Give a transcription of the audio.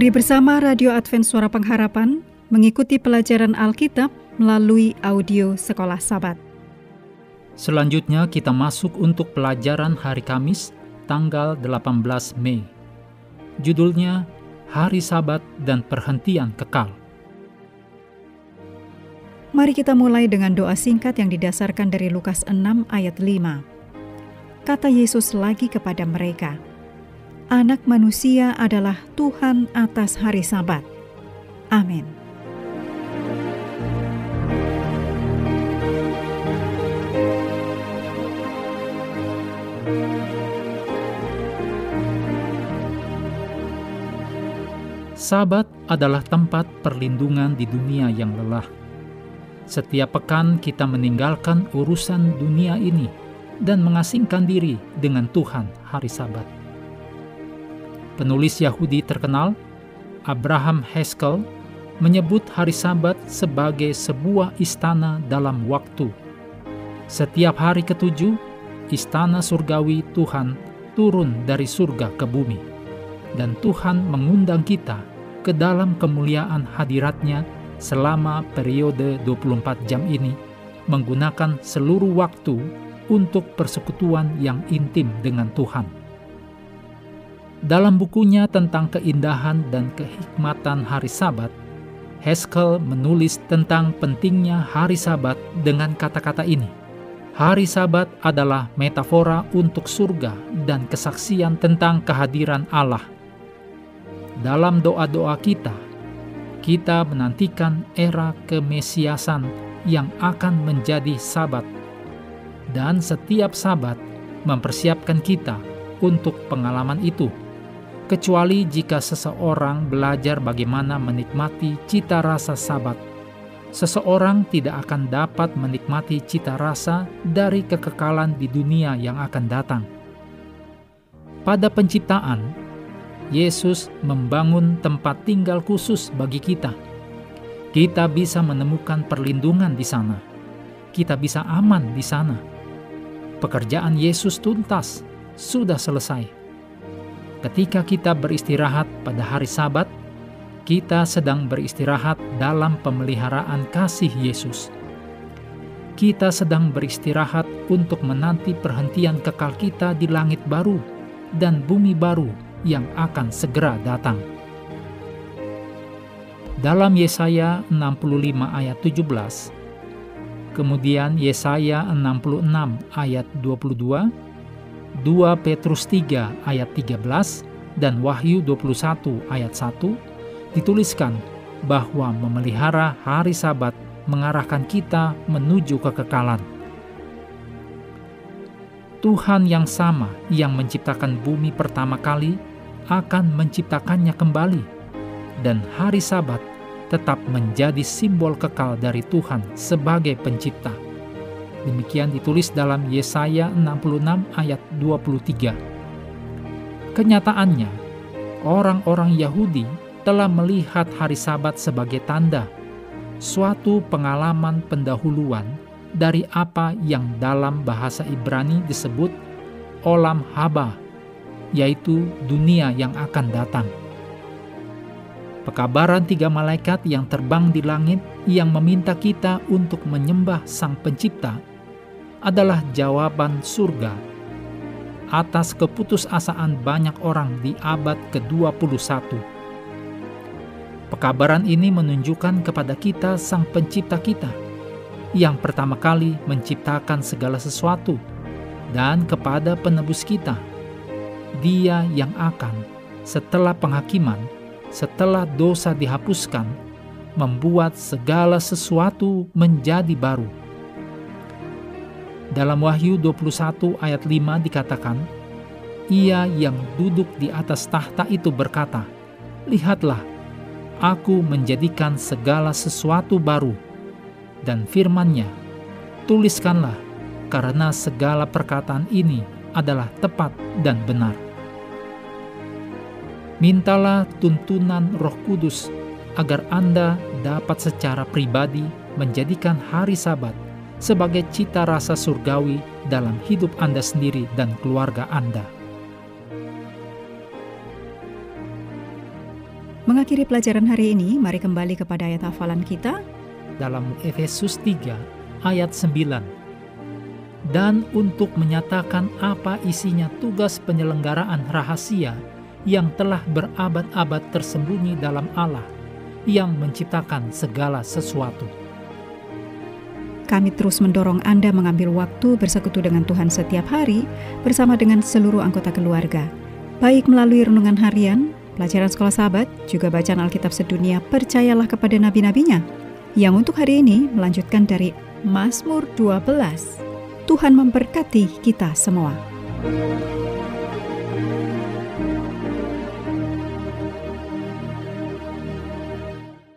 Mari bersama Radio Advent Suara Pengharapan mengikuti pelajaran Alkitab melalui audio Sekolah Sabat. Selanjutnya kita masuk untuk pelajaran hari Kamis tanggal 18 Mei. Judulnya Hari Sabat dan Perhentian Kekal. Mari kita mulai dengan doa singkat yang didasarkan dari Lukas 6 ayat 5. Kata Yesus lagi kepada mereka, Anak manusia adalah Tuhan atas hari Sabat. Amin. Sabat adalah tempat perlindungan di dunia yang lelah. Setiap pekan kita meninggalkan urusan dunia ini dan mengasingkan diri dengan Tuhan hari Sabat. Penulis Yahudi terkenal, Abraham Haskell, menyebut hari Sabat sebagai sebuah istana dalam waktu. Setiap hari ketujuh, istana surgawi Tuhan turun dari surga ke bumi, dan Tuhan mengundang kita ke dalam kemuliaan hadiratnya selama periode 24 jam ini menggunakan seluruh waktu untuk persekutuan yang intim dengan Tuhan. Dalam bukunya tentang keindahan dan kehikmatan hari Sabat, Haskell menulis tentang pentingnya hari Sabat dengan kata-kata ini. Hari Sabat adalah metafora untuk surga dan kesaksian tentang kehadiran Allah dalam doa-doa kita, kita menantikan era kemesiasan yang akan menjadi sabat. Dan setiap sabat mempersiapkan kita untuk pengalaman itu. Kecuali jika seseorang belajar bagaimana menikmati cita rasa sabat, seseorang tidak akan dapat menikmati cita rasa dari kekekalan di dunia yang akan datang. Pada penciptaan, Yesus membangun tempat tinggal khusus bagi kita. Kita bisa menemukan perlindungan di sana. Kita bisa aman di sana. Pekerjaan Yesus tuntas, sudah selesai. Ketika kita beristirahat pada hari Sabat, kita sedang beristirahat dalam pemeliharaan kasih Yesus. Kita sedang beristirahat untuk menanti perhentian kekal kita di langit baru dan bumi baru yang akan segera datang. Dalam Yesaya 65 ayat 17, kemudian Yesaya 66 ayat 22, 2 Petrus 3 ayat 13, dan Wahyu 21 ayat 1 dituliskan bahwa memelihara hari sabat mengarahkan kita menuju kekekalan. Tuhan yang sama yang menciptakan bumi pertama kali akan menciptakannya kembali, dan hari Sabat tetap menjadi simbol kekal dari Tuhan sebagai pencipta. Demikian ditulis dalam Yesaya 66 ayat 23. Kenyataannya, orang-orang Yahudi telah melihat hari Sabat sebagai tanda suatu pengalaman pendahuluan dari apa yang dalam bahasa Ibrani disebut olam haba yaitu dunia yang akan datang. Pekabaran tiga malaikat yang terbang di langit yang meminta kita untuk menyembah Sang Pencipta adalah jawaban surga atas keputusasaan banyak orang di abad ke-21. Pekabaran ini menunjukkan kepada kita Sang Pencipta kita yang pertama kali menciptakan segala sesuatu dan kepada penebus kita dia yang akan, setelah penghakiman, setelah dosa dihapuskan, membuat segala sesuatu menjadi baru. Dalam Wahyu 21 ayat 5 dikatakan, Ia yang duduk di atas tahta itu berkata, Lihatlah, aku menjadikan segala sesuatu baru. Dan firmannya, tuliskanlah, karena segala perkataan ini adalah tepat dan benar. Mintalah tuntunan Roh Kudus agar Anda dapat secara pribadi menjadikan hari Sabat sebagai cita rasa surgawi dalam hidup Anda sendiri dan keluarga Anda. Mengakhiri pelajaran hari ini, mari kembali kepada ayat hafalan kita dalam Efesus 3 ayat 9. Dan untuk menyatakan apa isinya tugas penyelenggaraan rahasia yang telah berabad-abad tersembunyi dalam Allah yang menciptakan segala sesuatu. Kami terus mendorong Anda mengambil waktu bersekutu dengan Tuhan setiap hari bersama dengan seluruh anggota keluarga, baik melalui renungan harian, pelajaran sekolah sahabat, juga bacaan Alkitab sedunia, percayalah kepada nabi-nabinya, yang untuk hari ini melanjutkan dari Mazmur 12. Tuhan memberkati kita semua.